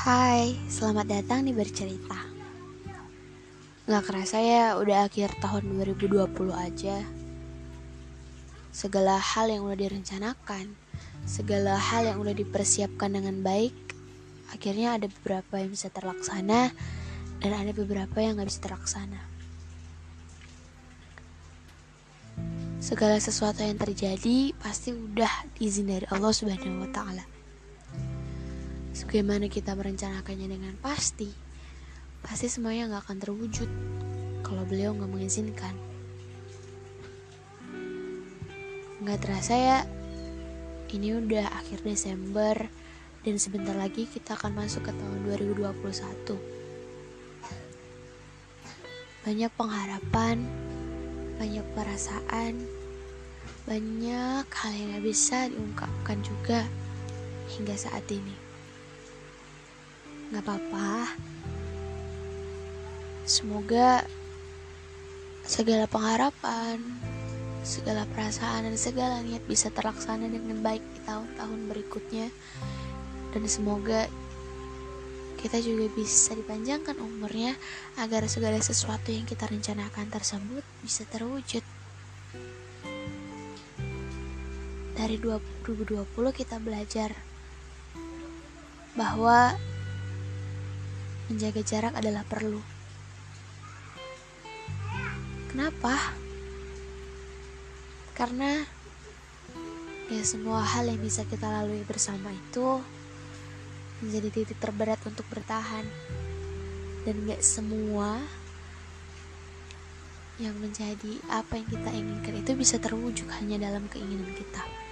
Hai, selamat datang di Bercerita. Gak kerasa ya, udah akhir tahun 2020 aja. Segala hal yang udah direncanakan Segala hal yang udah dipersiapkan dengan baik Akhirnya ada beberapa yang bisa terlaksana Dan ada beberapa yang gak bisa terlaksana. Segala sesuatu yang terjadi pasti udah izin dari Allah Subhanahu wa taala. Sebagaimana kita merencanakannya dengan pasti, pasti semuanya nggak akan terwujud kalau beliau nggak mengizinkan. Nggak terasa ya, ini udah akhir Desember dan sebentar lagi kita akan masuk ke tahun 2021. Banyak pengharapan, banyak perasaan, banyak hal yang gak bisa diungkapkan juga hingga saat ini. Gak apa-apa. Semoga segala pengharapan, segala perasaan dan segala niat bisa terlaksana dengan baik di tahun-tahun berikutnya. Dan semoga kita juga bisa dipanjangkan umurnya agar segala sesuatu yang kita rencanakan tersebut bisa terwujud. Dari 2020 kita belajar bahwa menjaga jarak adalah perlu. Kenapa? Karena ya semua hal yang bisa kita lalui bersama itu menjadi titik terberat untuk bertahan dan gak semua yang menjadi apa yang kita inginkan itu bisa terwujud hanya dalam keinginan kita.